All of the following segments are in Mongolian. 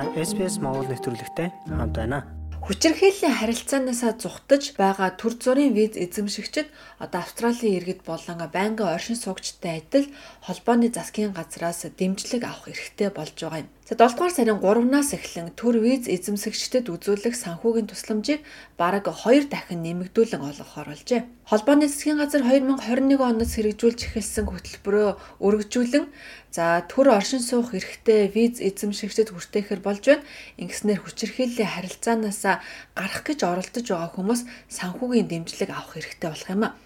Та SPS Монгол нэвтрүүлэгтэй хамт байна. Хүчирхийллийн харилцаанаасаа зүхтаж байгаа төр зүрийн виз эзэмшигчид одоо Австралийн иргэд болон байнгын оршин суугчтай адил холбооны засгийн газраас дэмжлэг авах эрхтэй болж байгаа юм. За 7 дугаар сарын 3-наас эхлэн төр виз эзэмсэгчдэд үзүүлэх санхүүгийн тусламжийг бараг 2 дахин нэмэгдүүлэн олгохоор болжээ. Холбооны засгийн газар 2021 оноос хэрэгжүүлж эхэлсэн хөтөлбөрөө өргөжүүлэн за төр оршин суух эрхтэй виз эзэмшигчдэд хүртээхэр болж байна. Ингэснээр хүчирхийллийн харилцаанаас гарах гэж оролдож байгаа хүмүүс санхүүгийн дэмжлэг авах эрхтэй болох юм а.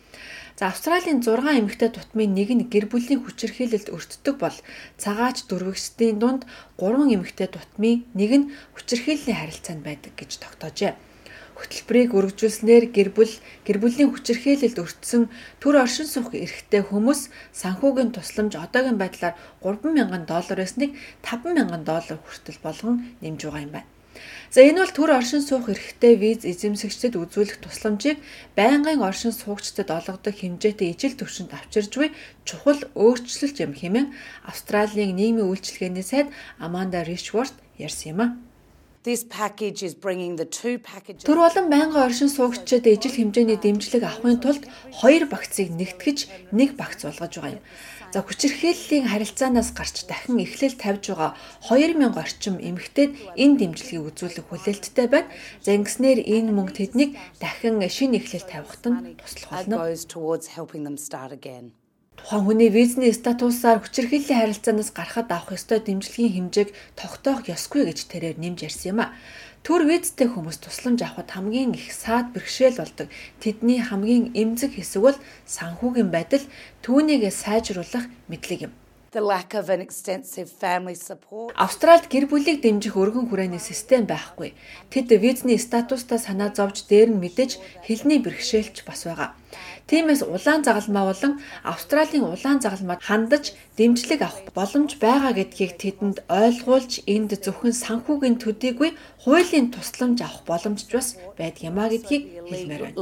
За Австралийн 6 эмэгтэй тутмын нэг нь гэр бүлийн хүчирхийлэлд өртдөг бол цагаач дөрвөгчдийн дунд 3 эмэгтэй тутмын нэг нь хүчирхийллийн харилцаанд байдаг гэж тогтоожээ. Хөтөлбөрийг өргөжүүлснээр гэр бүл гэр бүлийн хүчирхийлэлд өртсөн төр оршин суух эрхтэй хүмүүс санхүүгийн тусламж одоогийн байдлаар 30000 доллар байсныг 50000 доллар хүртэл болгон нэмж байгаа юм байна. За энэ бол төр оршин суух эрхтэй виз эзэмсэгчдэд үзүүлэх тусламжийг байнгын оршин суугчдад олгодог хэмжээтэй ижил төвшөнд авчирж буй чухал өөрчлөлт юм хэмээн Австралийн нийгмийн үйлчилгээний сайд Аманда Ришворт ярьсан юм а. This package is bringing the two packages. Төр болон байнгын оршин суугчид ижил хэмжээний дэмжлэг авахын тулд хоёр багцыг нэгтгэж нэг багц болгож байгаа юм. За хүчирхийллийн харилцаанаас гарч дахин эхлэл тавьж байгаа 2000 орчим эмэгтэйд энэ дэмжлэгийг үзүүлэх хүлээлттэй байна. За ингэснээр энэ мөнгө тэднийг дахин шинэ эхлэл тавихад нь туслах болно. Тухайн хүний визний статусаар хүчирхийллийн харилцаанаас гарахад авах ёстой дэмжлэгийн хэмжээг тогтоох ёсгүй гэж тэрээр нэмж ярьсан юм а. Төр визтэй хүмүүс тусламж авахд хамгийн их саад бэрхшээл болдог. Тэдний хамгийн эмзэг хэсэг бол санхүүгийн байдал түүнийг сайжруулах мэдлэг юм the lack of an extensive family support. Австральд гэр бүлийг дэмжих өргөн хүрээний систем байхгүй. Тэд визний статустаа санаа зовж дээр нь мэдээж хэлний бэрхшээлч бас байгаа. Тиймээс улаан загалмаа болон Австралийн улаан загалмаад хандаж дэмжлэг авах боломж байгаа гэдгийг тэдэнд ойлгуулж энд зөвхөн санхүүгийн төдийгүй хуулийн тусламж авах боломж бас байдаг юмаа гэдгийг хэлмээр байна.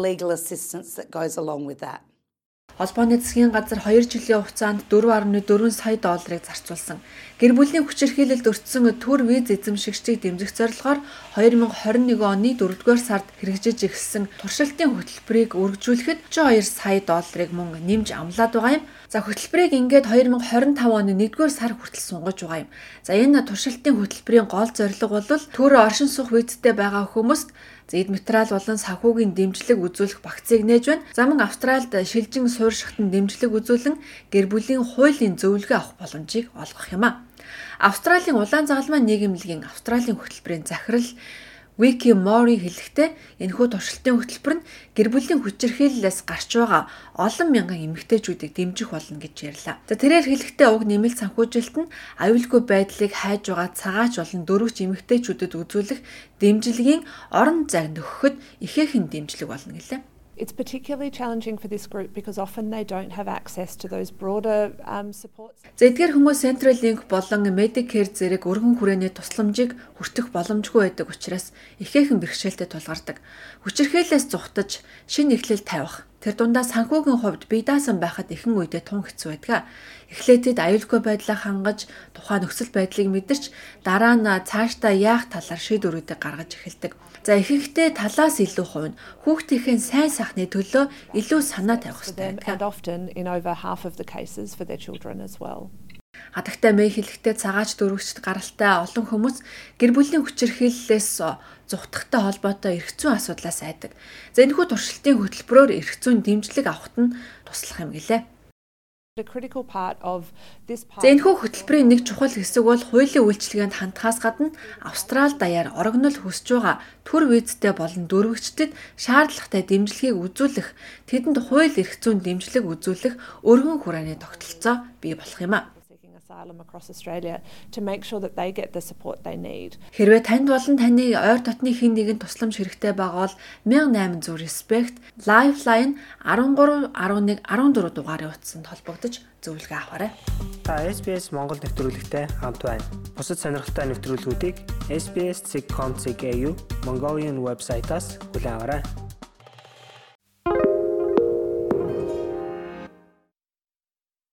Холбооны засгийн газар 2 жилийн хугацаанд 4.4 сая долларыг зарцуулсан. Гэр бүлийн хүчирхийлэлд өртсөн төр виз эзэмшигчдийг дэмжих зорилгоор 2021 оны 4-р сард хэрэгжиж эхэлсэн туршилтын хөтөлбөрийг үргэлжлүүлэхэд 32 сая долларыг мөн нэмж амлаад байгаа юм. За хөтөлбөрийг ингээд 2025 оны 1-р сар хүртэл сунгаж байгаа юм. За энэ туршилтын хөтөлбөрийн гол зорилго бол төр оршин суух визтэй байгаа хүмүүст эд материал болон санхүүгийн дэмжлэг үзүүлэх багцыг нээж байна. За мөн Австральд шилжин суурьшихтан дэмжлэг үзүүлэн гэр бүлийн хуулийн зөвлөгөө авах боломжийг олгох юм а. Австралийн улаан загалмай нийгэмлэгийн Австралийн хөтөлбөрийн захирал Вики Мори хэлэхдээ энэхүү туршилтын хөтөлбөр нь гэр бүлийн хүчирхийллээс гарч байгаа олон мянган эмэгтэйчүүдийг дэмжих болно гэж ярьлаа. За тэрээр хэлэхдээ уг нэмэлт санхүүжилт нь аюулгүй байдлыг хайж байгаа цагаач болон дөрвч эмэгтэйчүүдэд үзүүлэх дэмжлэгийн орон зай нөхөхөд ихээхэн дэмжлэг болно гэлээ. It's particularly challenging for this group because often they don't have access to those broader um, supports. За эдгээр хүмүүс Central Link болон Medicare зэрэг өргөн хүрээний тусламжийг хүртэх боломжгүй байдаг учраас ихээхэн бэрхшээлтэй тулгардаг. Хүчирхээлээс зүхтаж шинэ эхлэл тавих Тэр дундаа санхүүгийн хувьд бие даасан байхад ихэнх үедээ тун хэцүү байдаг. Эхлээд тэд аюулгүй байдлаа хангаж тухайн нөхцөл байдлыг мэдэрч дараа нь цаашдаа яах талаар шийдвэрүүдийг гаргаж эхэлдэг. За ихэнхдээ талаас илүү хувь нь хүүхдийнхээ сайн сайхны төлөө илүү санаа тавих хэрэгтэй байдаг. Хадагтай мэй хэлэхдээ цагаач дөрвөгчд гаралтай олон хүмүүс гэр бүлийн хүчирхийллээс зүхтахтай холбоотой зүйн асуудлаас айдаг. За энэхүү туршилтын хөтөлбөрөөр эрх зүйн дэмжлэг авахт нь туслах юм гэлээ. За энэхүү хөтөлбөрийн нэг чухал хэсэг бол хуулийн үйлчилгээнд хандхаас гадна Австрали даяар орогнол хүсэж байгаа төр визтэй болон дөрвөгчдөд шаардлагатай дэмжлэгийг үзүүлэх, тэдэнд хууль эрх зүйн дэмжлэг үзүүлэх өргөн хүрээний тогтолцоо бий болох юм а asylum across Australia to make sure that they get the support they need. Хэрвээ танд болон таны ойр дотны хэн нэгэн тусламж хэрэгтэй байгаа бол 1800 respect lifeline 13 11 14 дугаарыг утсанд холбогдож зөвлөгөө аваарай. Та SBS Монгол нэвтрүүлэгтэй хамт байна. Бусад сонирхолтой нэвтрүүлгүүдийг SBS.com.cg Mongolian вебсайтаас хүлээн аваарай.